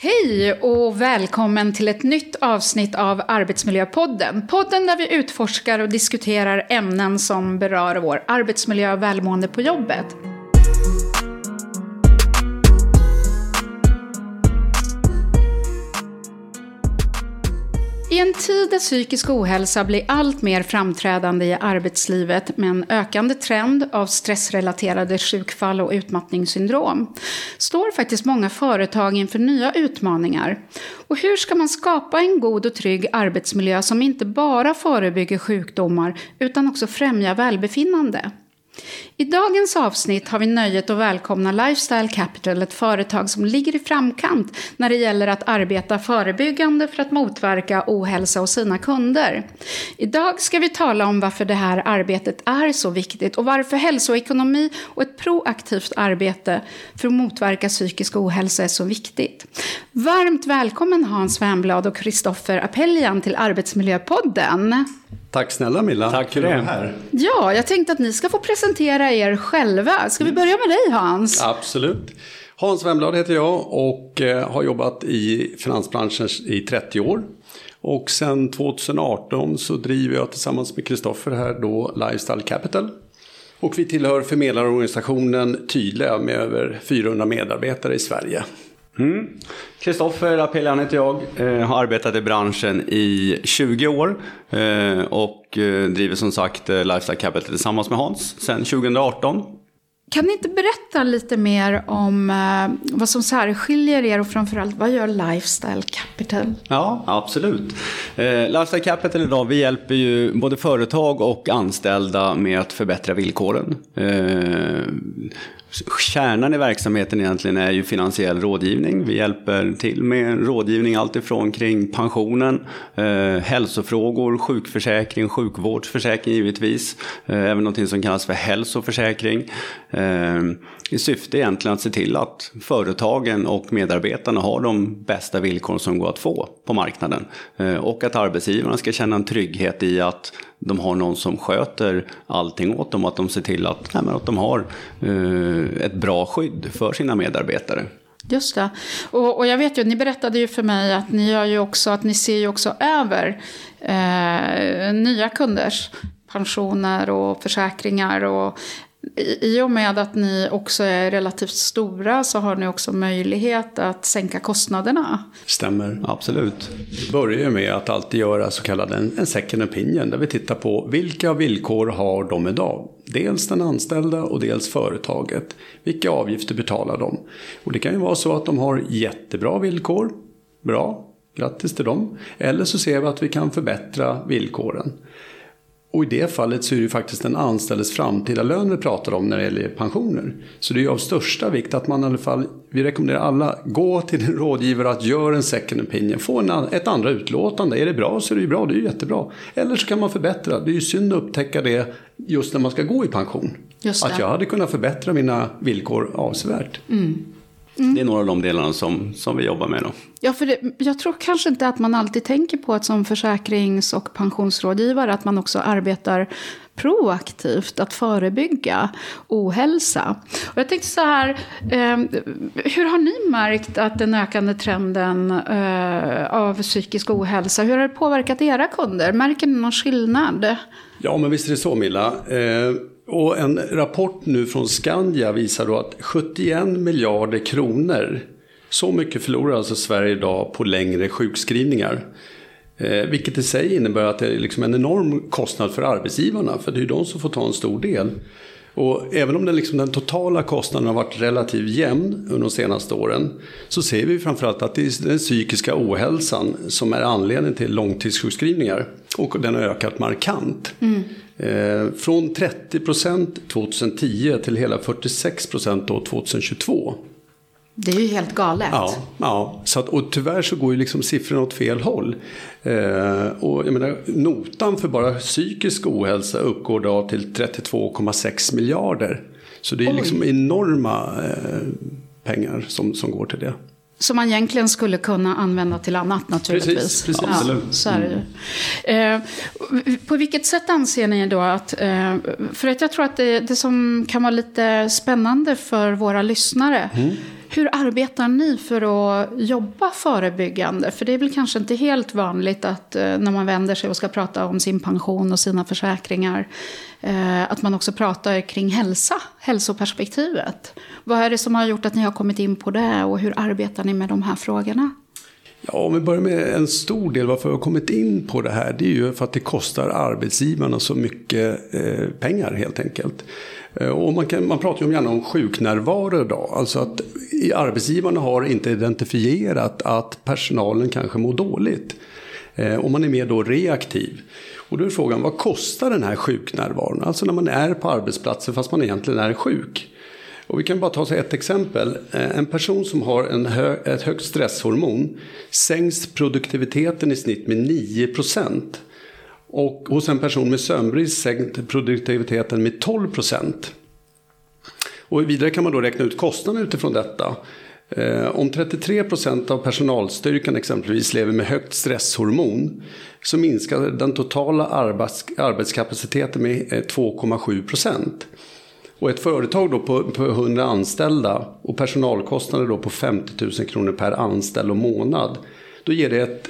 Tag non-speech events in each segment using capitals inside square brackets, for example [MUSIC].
Hej och välkommen till ett nytt avsnitt av Arbetsmiljöpodden. Podden där vi utforskar och diskuterar ämnen som berör vår arbetsmiljö och välmående på jobbet. I en tid där psykisk ohälsa blir allt mer framträdande i arbetslivet med en ökande trend av stressrelaterade sjukfall och utmattningssyndrom står faktiskt många företag inför nya utmaningar. Och hur ska man skapa en god och trygg arbetsmiljö som inte bara förebygger sjukdomar utan också främjar välbefinnande? I dagens avsnitt har vi nöjet att välkomna Lifestyle Capital, ett företag som ligger i framkant när det gäller att arbeta förebyggande för att motverka ohälsa hos sina kunder. Idag ska vi tala om varför det här arbetet är så viktigt och varför hälsoekonomi och ett proaktivt arbete för att motverka psykisk ohälsa är så viktigt. Varmt välkommen Hans Wernblad och Kristoffer Apeljan till Arbetsmiljöpodden. Tack snälla Milla. Tack för det. Här. Ja, jag tänkte att ni ska få presentera er själva. Ska vi börja med dig Hans? Absolut. Hans Wemblad heter jag och eh, har jobbat i finansbranschen i 30 år. Och sen 2018 så driver jag tillsammans med Kristoffer här då Lifestyle Capital. Och vi tillhör förmedlarorganisationen Tydliga med över 400 medarbetare i Sverige. Kristoffer mm. Apelian heter jag, eh, har arbetat i branschen i 20 år eh, och eh, driver som sagt eh, Lifestyle Capital tillsammans med Hans sedan 2018. Kan ni inte berätta lite mer om eh, vad som särskiljer er och framförallt vad gör Lifestyle Capital? Ja, absolut. Eh, Lifestyle Capital idag, vi hjälper ju både företag och anställda med att förbättra villkoren. Kärnan i verksamheten egentligen är ju finansiell rådgivning. Vi hjälper till med rådgivning alltifrån kring pensionen, eh, hälsofrågor, sjukförsäkring, sjukvårdsförsäkring givetvis. Eh, även någonting som kallas för hälsoförsäkring. Eh, I syfte egentligen att se till att företagen och medarbetarna har de bästa villkor som går att få på marknaden. Eh, och att arbetsgivarna ska känna en trygghet i att de har någon som sköter allting åt dem. Att de ser till att, nej, att de har eh, ett bra skydd för sina medarbetare. Just det. Och, och, jag vet ju, ni berättade ju för mig att ni gör ju också, att ni ser ju också över eh, nya kunders pensioner och försäkringar och i och med att ni också är relativt stora så har ni också möjlighet att sänka kostnaderna. Stämmer, absolut. Vi börjar med att alltid göra så kallad en, second opinion där vi tittar på vilka villkor har de idag? Dels den anställda och dels företaget. Vilka avgifter betalar de? Och det kan ju vara så att de har jättebra villkor. Bra, grattis till dem. Eller så ser vi att vi kan förbättra villkoren. Och i det fallet så är det faktiskt den anställdes framtida lön vi pratar om när det gäller pensioner. Så det är av största vikt att man i alla fall, vi rekommenderar alla, gå till en rådgivare att göra en second opinion. Få en, ett andra utlåtande. Är det bra så är det ju bra, det är ju jättebra. Eller så kan man förbättra. Det är ju synd att upptäcka det just när man ska gå i pension. Att jag hade kunnat förbättra mina villkor avsevärt. Mm. Mm. Det är några av de delarna som, som vi jobbar med. Då. Ja, för det, jag tror kanske inte att man alltid tänker på att som försäkrings och pensionsrådgivare att man också arbetar proaktivt att förebygga ohälsa. Och jag tänkte så här, eh, hur har ni märkt att den ökande trenden eh, av psykisk ohälsa, hur har det påverkat era kunder? Märker ni någon skillnad? Ja, men visst är det så Milla. Eh, och en rapport nu från Skandia visar då att 71 miljarder kronor, så mycket förlorar alltså Sverige idag på längre sjukskrivningar. Eh, vilket i sig innebär att det är liksom en enorm kostnad för arbetsgivarna, för det är ju de som får ta en stor del. Och även om den, liksom, den totala kostnaden har varit relativt jämn under de senaste åren så ser vi framförallt att det är den psykiska ohälsan som är anledningen till långtidssjukskrivningar. Och den har ökat markant. Mm. Eh, från 30 procent 2010 till hela 46 procent 2022. Det är ju helt galet. Ja, ja. Så att, och tyvärr så går ju liksom siffrorna åt fel håll. Eh, och jag menar, notan för bara psykisk ohälsa uppgår då till 32,6 miljarder. Så det är Oj. liksom enorma eh, pengar som, som går till det. Som man egentligen skulle kunna använda till annat naturligtvis. Precis, precis. Ja, absolut. Så är det. Mm. Eh, på vilket sätt anser ni då att, eh, för att jag tror att det, det som kan vara lite spännande för våra lyssnare, mm. Hur arbetar ni för att jobba förebyggande? För det är väl kanske inte helt vanligt att eh, när man vänder sig och ska prata om sin pension och sina försäkringar eh, att man också pratar kring hälsa, hälsoperspektivet. Vad är det som har gjort att ni har kommit in på det och hur arbetar ni med de här frågorna? Ja, om vi börjar med en stor del varför vi har kommit in på det här. Det är ju för att det kostar arbetsgivarna så mycket eh, pengar helt enkelt. Eh, och man, kan, man pratar ju gärna om sjuknärvaro idag. Alltså att arbetsgivarna har inte identifierat att personalen kanske mår dåligt. Eh, och man är mer då reaktiv. Och då är frågan, vad kostar den här sjuknärvaron? Alltså när man är på arbetsplatsen fast man egentligen är sjuk. Och vi kan bara ta ett exempel. Eh, en person som har en hö ett högt stresshormon sänks produktiviteten i snitt med 9 procent. Och hos en person med sömnbrist sänkt produktiviteten med 12 procent. Och vidare kan man då räkna ut kostnaden utifrån detta. Eh, om 33 procent av personalstyrkan exempelvis lever med högt stresshormon så minskar den totala arbetskapaciteten med eh, 2,7 procent. Och ett företag då på, på 100 anställda och personalkostnader då på 50 000 kronor per anställd och månad. Då ger det ett,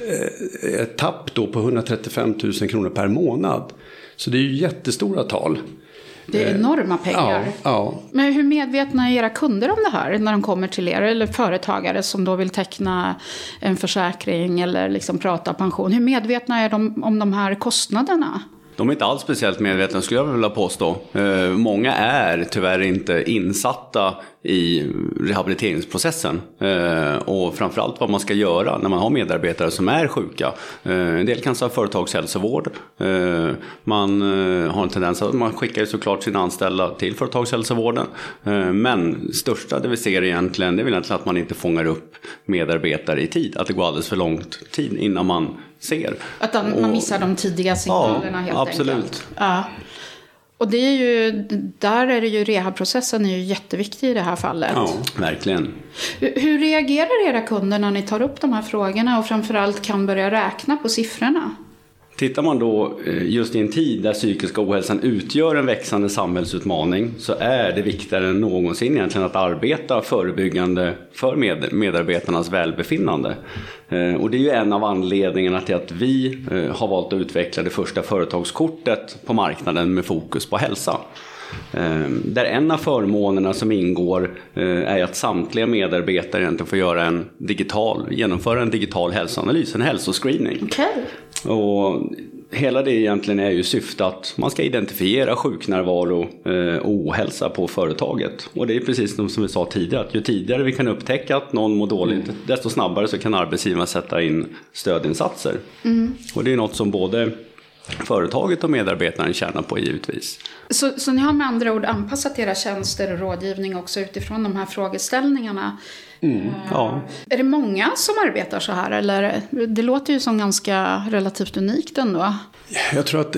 eh, ett tapp då på 135 000 kronor per månad. Så det är ju jättestora tal. Det är enorma pengar. Ja, ja. Men hur medvetna är era kunder om det här när de kommer till er? Eller företagare som då vill teckna en försäkring eller liksom prata pension. Hur medvetna är de om de här kostnaderna? De är inte alls speciellt medvetna skulle jag vilja påstå. Eh, många är tyvärr inte insatta i rehabiliteringsprocessen. Eh, och framförallt vad man ska göra när man har medarbetare som är sjuka. Eh, en del kanske har företagshälsovård. Eh, man eh, har en tendens att man skickar såklart sina anställda till företagshälsovården. Eh, men största det vi ser egentligen det är väl egentligen att man inte fångar upp medarbetare i tid. Att det går alldeles för lång tid innan man ser. Att man missar de tidiga signalerna ja, helt absolut. enkelt. Ja. Och det är ju, där är det ju rehabprocessen är ju jätteviktig i det här fallet. Ja, verkligen. Hur, hur reagerar era kunder när ni tar upp de här frågorna och framförallt kan börja räkna på siffrorna? Tittar man då eh, just i en tid där psykiska ohälsan utgör en växande samhällsutmaning så är det viktigare än någonsin egentligen att arbeta förebyggande för medarbetarnas välbefinnande. Eh, och det är ju en av anledningarna till att vi eh, har valt att utveckla det första företagskortet på marknaden med fokus på hälsa. Där en av förmånerna som ingår är att samtliga medarbetare egentligen får göra en digital, genomföra en digital hälsoanalys, en hälsoscreening. Okay. Och hela det egentligen är ju syfte att man ska identifiera sjuknärvaro eh, och ohälsa på företaget. Och det är precis som vi sa tidigare, att ju tidigare vi kan upptäcka att någon mår dåligt, mm. desto snabbare så kan arbetsgivaren sätta in stödinsatser. Mm. Och det är något som både företaget och medarbetaren tjänar på givetvis. Så, så ni har med andra ord anpassat era tjänster och rådgivning också utifrån de här frågeställningarna? Mm, ja. Är det många som arbetar så här? Eller? Det låter ju som ganska relativt unikt ändå. Jag tror att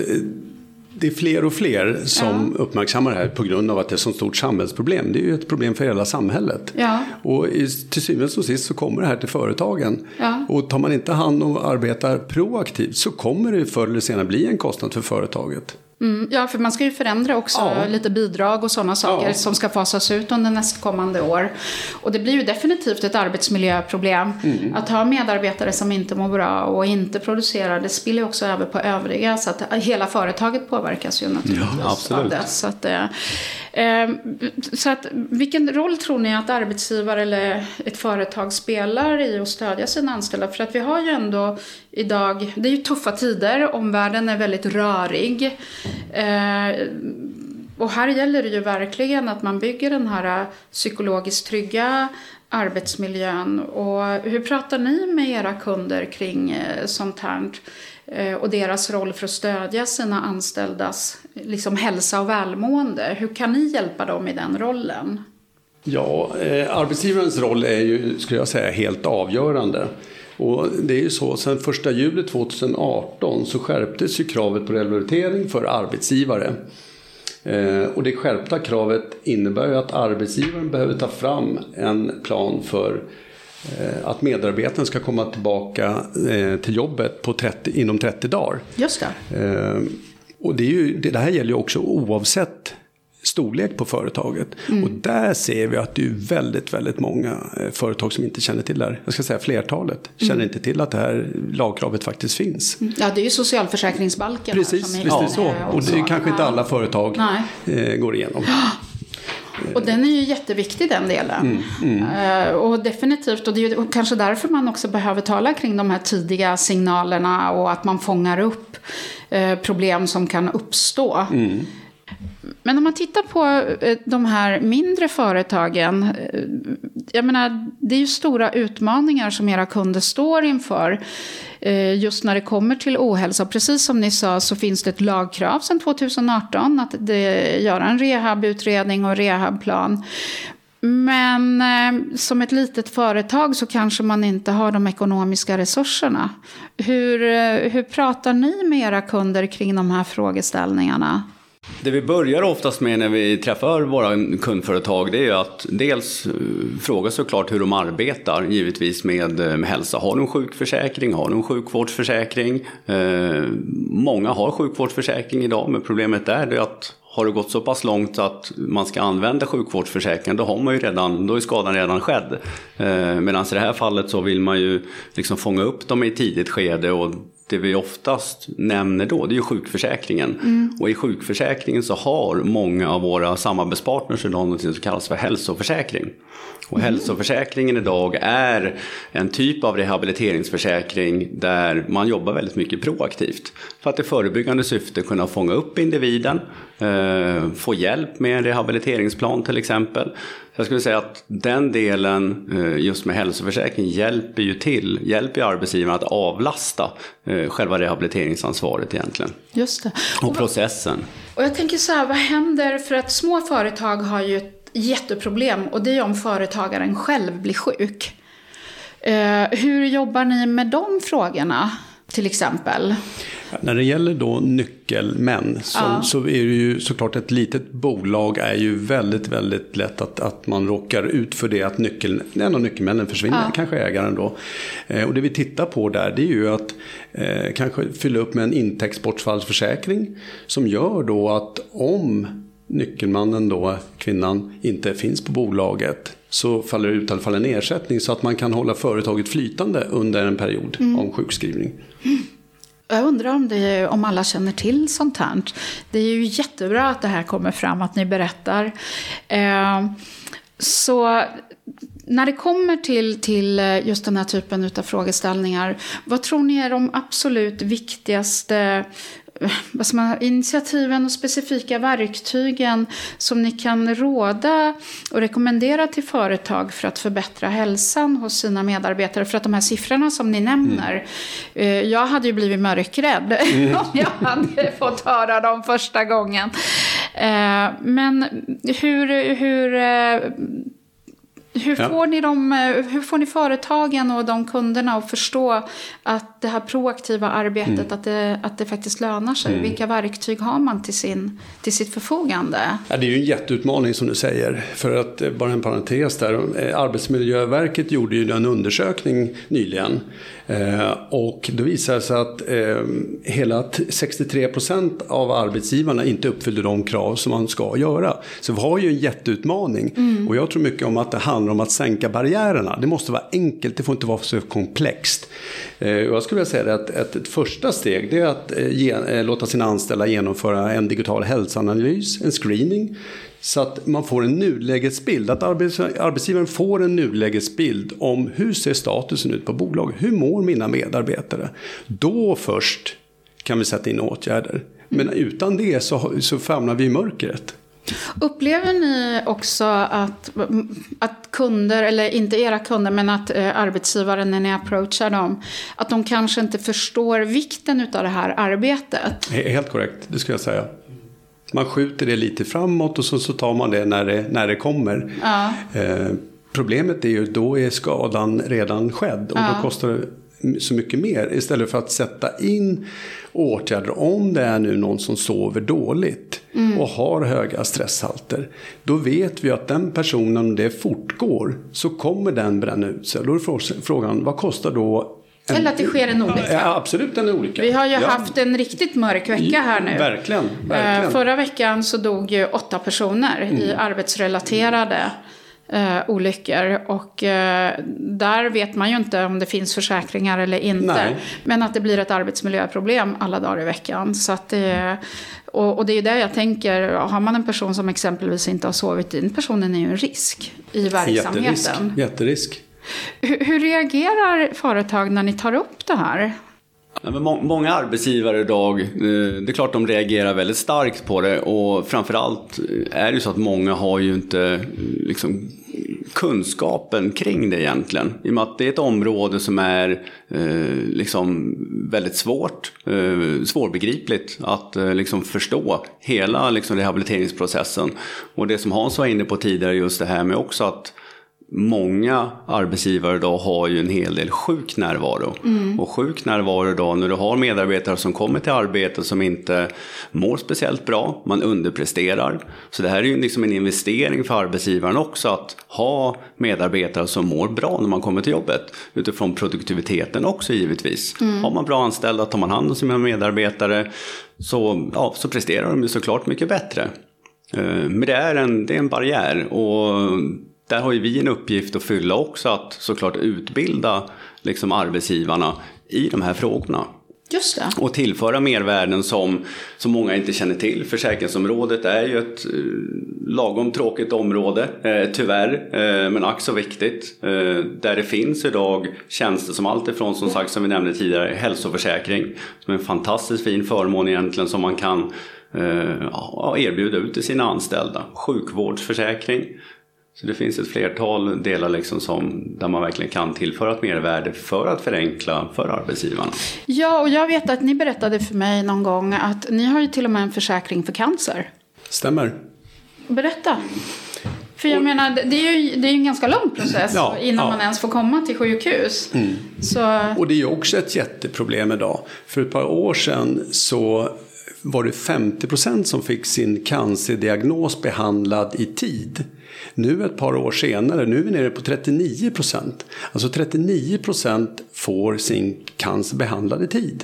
det är fler och fler som ja. uppmärksammar det här på grund av att det är ett så stort samhällsproblem. Det är ju ett problem för hela samhället. Ja. Och till syvende och sist så kommer det här till företagen. Ja. Och tar man inte hand om och arbetar proaktivt så kommer det förr eller senare bli en kostnad för företaget. Mm, ja, för man ska ju förändra också ja. lite bidrag och sådana saker ja. som ska fasas ut under nästkommande år. Och det blir ju definitivt ett arbetsmiljöproblem. Mm. Att ha medarbetare som inte mår bra och inte producerar, det spiller också över på övriga. Så att hela företaget påverkas ju naturligtvis ja, absolut. av det. Så att, eh, Ehm, så att, vilken roll tror ni att arbetsgivare eller ett företag spelar i att stödja sina anställda? För att vi har ju ändå idag, det är ju tuffa tider, omvärlden är väldigt rörig. Ehm, och här gäller det ju verkligen att man bygger den här psykologiskt trygga arbetsmiljön. Och hur pratar ni med era kunder kring eh, sånt här? Eh, och deras roll för att stödja sina anställdas liksom, hälsa och välmående. Hur kan ni hjälpa dem i den rollen? Ja, eh, arbetsgivarens roll är ju, skulle jag säga, helt avgörande. Och det är ju så, sen 1 juli 2018 så skärptes ju kravet på rehabilitering för arbetsgivare. Eh, och det skärpta kravet innebär ju att arbetsgivaren behöver ta fram en plan för att medarbetaren ska komma tillbaka eh, till jobbet på 30, inom 30 dagar. Just det. Och det, är ju, det här gäller ju också oavsett storlek på företaget. Mm. Och där ser vi att det är väldigt, väldigt många eh, företag som inte känner till det här. Jag ska säga flertalet känner mm. inte till att det här lagkravet faktiskt finns. Mm. Ja, det är ju socialförsäkringsbalken. Precis, visst är det så. Och det är kanske inte alla företag Nej. går igenom. [GASPS] Och den är ju jätteviktig den delen. Mm, mm. och definitivt, och det är ju kanske därför man också behöver tala kring de här tidiga signalerna och att man fångar upp eh, problem som kan uppstå. Mm. Men om man tittar på eh, de här mindre företagen. Eh, jag menar, det är ju stora utmaningar som era kunder står inför. Eh, just när det kommer till ohälsa. Precis som ni sa så finns det ett lagkrav sedan 2018 att det göra en rehabutredning och rehabplan. Men som ett litet företag så kanske man inte har de ekonomiska resurserna. Hur, hur pratar ni med era kunder kring de här frågeställningarna? Det vi börjar oftast med när vi träffar våra kundföretag det är ju att dels eh, fråga såklart hur de arbetar givetvis med, eh, med hälsa. Har de sjukförsäkring? Har de sjukvårdsförsäkring? Eh, många har sjukvårdsförsäkring idag men problemet är det att har det gått så pass långt att man ska använda sjukvårdsförsäkringen då, har man ju redan, då är skadan redan skedd. Eh, Medan i det här fallet så vill man ju liksom fånga upp dem i ett tidigt skede och det vi oftast nämner då, det är ju sjukförsäkringen. Mm. Och i sjukförsäkringen så har många av våra samarbetspartners idag något som kallas för hälsoförsäkring. Och mm. hälsoförsäkringen idag är en typ av rehabiliteringsförsäkring där man jobbar väldigt mycket proaktivt. För att i förebyggande syfte kunna fånga upp individen, få hjälp med en rehabiliteringsplan till exempel. Jag skulle säga att den delen eh, just med hälsoförsäkring hjälper ju till, hjälper arbetsgivaren att avlasta eh, själva rehabiliteringsansvaret egentligen. Just det. Och, och processen. Och jag tänker så här, vad händer, för att små företag har ju ett jätteproblem och det är om företagaren själv blir sjuk. Eh, hur jobbar ni med de frågorna till exempel? När det gäller då nyckelmän så, ja. så är det ju såklart ett litet bolag är ju väldigt, väldigt lätt att, att man råkar ut för det att nyckel, en av nyckelmännen försvinner, ja. kanske ägaren då. Eh, och det vi tittar på där det är ju att eh, kanske fylla upp med en intäktsbortfallsförsäkring som gör då att om nyckelmannen då, kvinnan, inte finns på bolaget så faller det ut i alla fall en ersättning så att man kan hålla företaget flytande under en period mm. om sjukskrivning. Jag undrar om, det, om alla känner till sånt här. Det är ju jättebra att det här kommer fram, att ni berättar. Eh, så när det kommer till, till eh, just den här typen av frågeställningar, vad tror ni är de absolut viktigaste vad ska man, initiativen och specifika verktygen som ni kan råda och rekommendera till företag för att förbättra hälsan hos sina medarbetare? För att de här siffrorna som ni nämner, mm. jag hade ju blivit mörkrädd [LAUGHS] mm. om jag hade fått höra dem första gången. Eh, men hur, hur eh, hur, ja. får ni dem, eh, hur får ni företagen och de kunderna att förstå att det här proaktiva arbetet, mm. att, det, att det faktiskt lönar sig? Mm. Vilka verktyg har man till, sin, till sitt förfogande? Ja, det är ju en jätteutmaning som du säger. För att, eh, bara en parentes där, eh, Arbetsmiljöverket gjorde ju en undersökning nyligen. och det visade sig att hela 63 procent av arbetsgivarna inte uppfyllde de krav som man ska göra. Så vi har ju en jätteutmaning. Mm. Och jag tror mycket om att det handlar handlar om att sänka barriärerna. Det måste vara enkelt, det får inte vara så komplext. Eh, jag skulle vilja säga att ett, första steg är att eh, ge, eh, låta sina anställda genomföra en digital hälsoanalys, en screening. Så att man får en nulägesbild, att arbetsgivaren får en nulägesbild om hur ser statusen ut på bolaget, hur mår mina medarbetare? Då först kan vi sätta in åtgärder. Men utan det så, så famlar vi i mörkret. Upplever ni också att, att kunder, eller inte era kunder, men att eh, arbetsgivare när ni approachar dem, att de kanske inte förstår vikten av det här arbetet? Helt korrekt, det skulle jag säga. Man skjuter det lite framåt och så, så tar man det när det, när det kommer. Ja. Eh, problemet är ju då är skadan redan skedd och ja. då kostar det så mycket mer istället för att sätta in åtgärder om det är nu någon som sover dåligt mm. och har höga stresshalter. Då vet vi att den personen, om det fortgår, så kommer den bränna ut sig. Då är frågan, vad kostar då Eller att det sker en olycka. Ja, absolut en olycka. Vi har ju ja. haft en riktigt mörk vecka här nu. Verkligen. verkligen. Eh, Förra veckan så dog ju åtta personer Mm. i arbetsrelaterade eh, olyckor. Och eh, där vet man ju inte om det finns försäkringar eller inte. Nej. Men att det blir ett arbetsmiljöproblem alla dagar i veckan. Så att det, och, och det är ju det jag tänker, har man en person som exempelvis inte har sovit, den personen är ju en risk i Jätterisk. verksamheten. Jätterisk. Hur, hur reagerar företag när ni tar upp det här? Ja, men må- många arbetsgivare idag, eh, det är klart de reagerar väldigt starkt på det och framförallt är det ju så att många har ju inte liksom, kunskapen kring det egentligen. I och med att det är ett område som är eh, liksom väldigt svårt, eh, svårbegripligt att eh, liksom förstå hela liksom, rehabiliteringsprocessen. Och det som Hans var inne på tidigare, just det här med också att Många arbetsgivare idag har ju en hel del sjuk närvaro. Och sjuk närvaro idag när du har medarbetare som kommer till arbetet som inte mår speciellt bra, man underpresterar. Så det här är ju liksom en investering för arbetsgivaren också att ha medarbetare som mår bra när man kommer till jobbet. Utifrån produktiviteten också givetvis. Har man bra anställda, tar man hand om sina medarbetare så, ja, så presterar de ju såklart mycket bättre. Eh, Men det är en, det är en barriär och där har ju vi en uppgift att fylla också att såklart utbilda liksom arbetsgivarna i de här frågorna. Just det. Och tillföra mervärden som, som många inte känner till. Försäkringsområdet är ju ett eh, lagom tråkigt område, eh, tyvärr, eh, men ack så viktigt. Eh, där det finns idag tjänster som allt ifrån, som sagt, som vi nämnde tidigare, hälsoförsäkring. Som är en fantastiskt fin förmån egentligen som man kan eh, erbjuda ut till sina anställda. Sjukvårdsförsäkring. Så det finns ett flertal delar liksom som, där man verkligen kan tillföra ett mervärde för att förenkla för arbetsgivarna. Ja, och jag vet att ni berättade för mig någon gång att ni har ju till och med en försäkring för cancer. Stämmer. Berätta. För jag menar, det är ju det är ju en ganska lång process Ja, innan ja. Mm. man ens får komma till sjukhus. Så, Och det är ju också ett jätteproblem idag. För ett par år sedan så var det 50% som fick sin cancerdiagnos behandlad i tid. Nu ett par år senare, nu är vi nere på 39 procent, Alltså 39 procent får sin cancer behandlad i tid.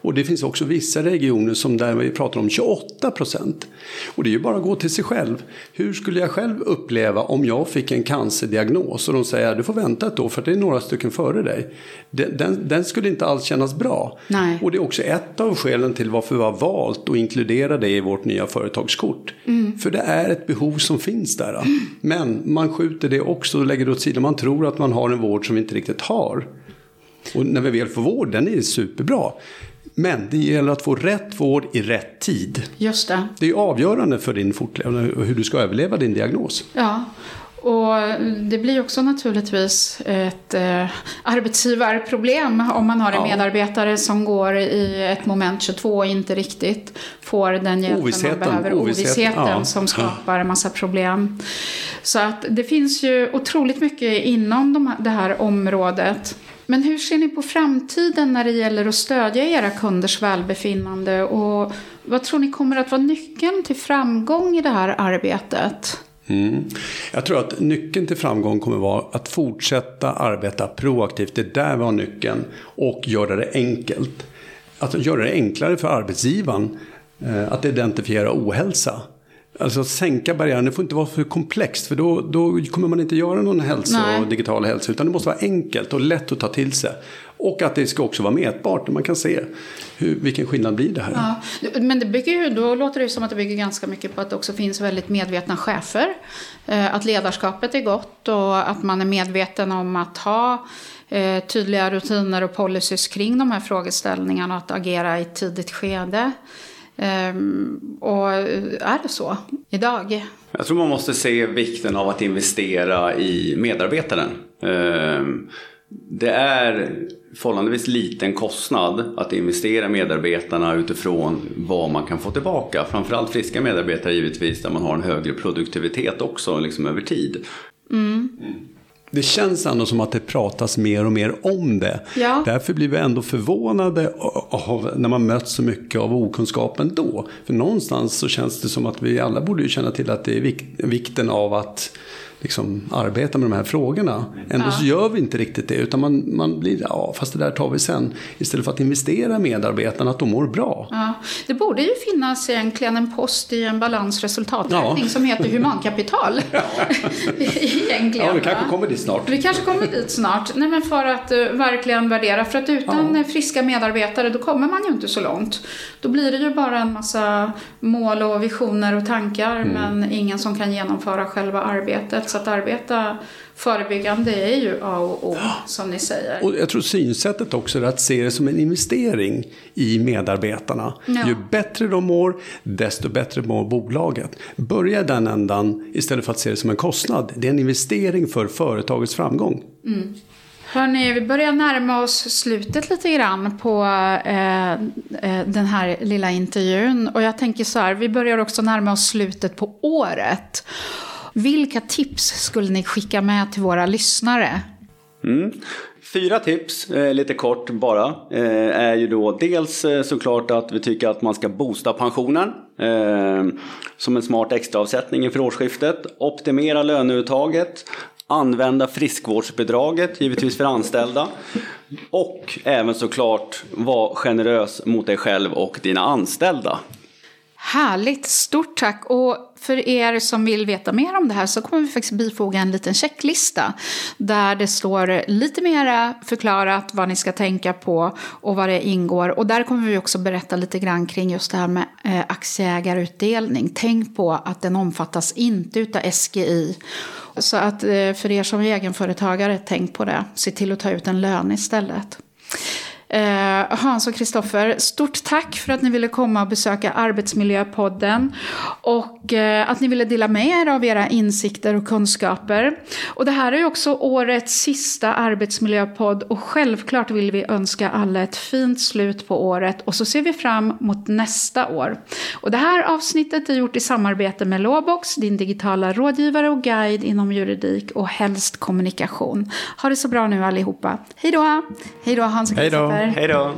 Och det finns också vissa regioner som där vi pratar om 28 procent. Och det är ju bara att gå till sig själv. Hur skulle jag själv uppleva om jag fick en cancerdiagnos och de säger du får vänta ett år för det är några stycken före dig. Den, den, skulle inte alls kännas bra. Nej. Och det är också ett av skälen till varför vi har valt att inkludera det i vårt nya företagskort. För det är ett behov som finns där. Men man skjuter det också och lägger det åt sidan. Man tror att man har en vård som vi inte riktigt har. Och när vi väl får vård, den är superbra. Men det gäller att få rätt vård i rätt tid. just det. Det är avgörande för din fortlevnad och hur du ska överleva din diagnos. Ja. Och det blir också naturligtvis ett eh, arbetsgivarproblem om man har en Ja. medarbetare som går i ett moment 22 och inte riktigt får den Ovissheten, man behöver. ovisshet, Ovissheten ja. som skapar en massa problem. Så att det finns ju otroligt mycket inom de det här området. Men hur ser ni på framtiden när det gäller att stödja era kunders välbefinnande? Och vad tror ni kommer att vara nyckeln till framgång i det här arbetet? Mm. Jag tror att nyckeln till framgång kommer vara att fortsätta arbeta proaktivt. Det är där vi har nyckeln. Och göra det enkelt. Att göra det enklare för arbetsgivaren eh, att identifiera ohälsa. Alltså sänka barriären, det får inte vara för komplext för då, då kommer man inte göra någon hälsa Nej. och digital hälsa utan det måste vara enkelt och lätt att ta till sig. Och att det ska också vara mätbart, man kan se hur, vilken skillnad blir det här. Ja, men det bygger ju, då låter det som att det bygger ganska mycket på att det också finns väldigt medvetna chefer. Eh, Att ledarskapet är gott och att man är medveten om att ha eh, tydliga rutiner och policies kring de här frågeställningarna och att agera i ett tidigt skede. Ehm, Och är det så idag? Jag tror man måste se vikten av att investera i medarbetaren. Ehm, Det är förhållandevis liten kostnad att investera medarbetarna utifrån vad man kan få tillbaka. Framförallt friska medarbetare givetvis där man har en högre produktivitet också liksom över tid. Det känns ändå som att det pratas mer och mer om det. Ja. Därför blir vi ändå förvånade av, när man möts så mycket av okunskapen då. För någonstans så känns det som att vi alla borde ju känna till att det är vik- vikten av att liksom arbeta med de här frågorna. Ändå ja. så gör vi inte riktigt det, utan man, man blir, ja fast det där tar vi sen. Istället för att investera i medarbetarna, att de mår bra. Ja. Det borde ju finnas egentligen en post i en balansresultaträkning ja. som heter humankapital. [LAUGHS] egentligen, ja, vi kanske kommer dit snart. Vi kanske kommer dit snart. Nej, men för att uh, verkligen värdera, för att utan ja. friska medarbetare då kommer man ju inte så långt. Då blir det ju bara en massa mål och visioner och tankar mm. men ingen som kan genomföra själva arbetet. Så att arbeta förebyggande är ju A och O, som ni säger. Och jag tror synsättet också är att se det som en investering i medarbetarna. Ja. Ju bättre de mår, desto bättre mår bolaget. Börja den ändan istället för att se det som en kostnad. Det är en investering för företagets framgång. Mm. Hörni, vi börjar närma oss slutet lite grann på eh, eh, den här lilla intervjun. Och jag tänker så här, vi börjar också närma oss slutet på året. Vilka tips skulle ni skicka med till våra lyssnare? Mm. Fyra tips, eh, lite kort bara, eh, är ju då dels eh, såklart att vi tycker att man ska boosta pensionen eh, som en smart extraavsättning inför årsskiftet. Optimera löneuttaget, använda friskvårdsbidraget, givetvis för anställda. Och även såklart vara generös mot dig själv och dina anställda. Härligt, stort tack. Och för er som vill veta mer om det här så kommer vi faktiskt bifoga en liten checklista där det står lite mera förklarat vad ni ska tänka på och vad det ingår. Och där kommer vi också berätta lite grann kring just det här med eh, aktieägarutdelning. Tänk på att den omfattas inte utav SGI. Så att eh, för er som är egenföretagare, tänk på det. Se till att ta ut en lön istället. Eh, Hans och Kristoffer, stort tack för att ni ville komma och besöka Arbetsmiljöpodden och eh, att ni ville dela med er av era insikter och kunskaper. Och det här är ju också årets sista arbetsmiljöpodd och självklart vill vi önska alla ett fint slut på året och så ser vi fram mot nästa år. Och det här avsnittet är gjort i samarbete med Låbox, din digitala rådgivare och guide inom juridik och helst kommunikation. Ha det så bra nu allihopa. Hej då! Hej då Hans och Kristoffer er. Hej då.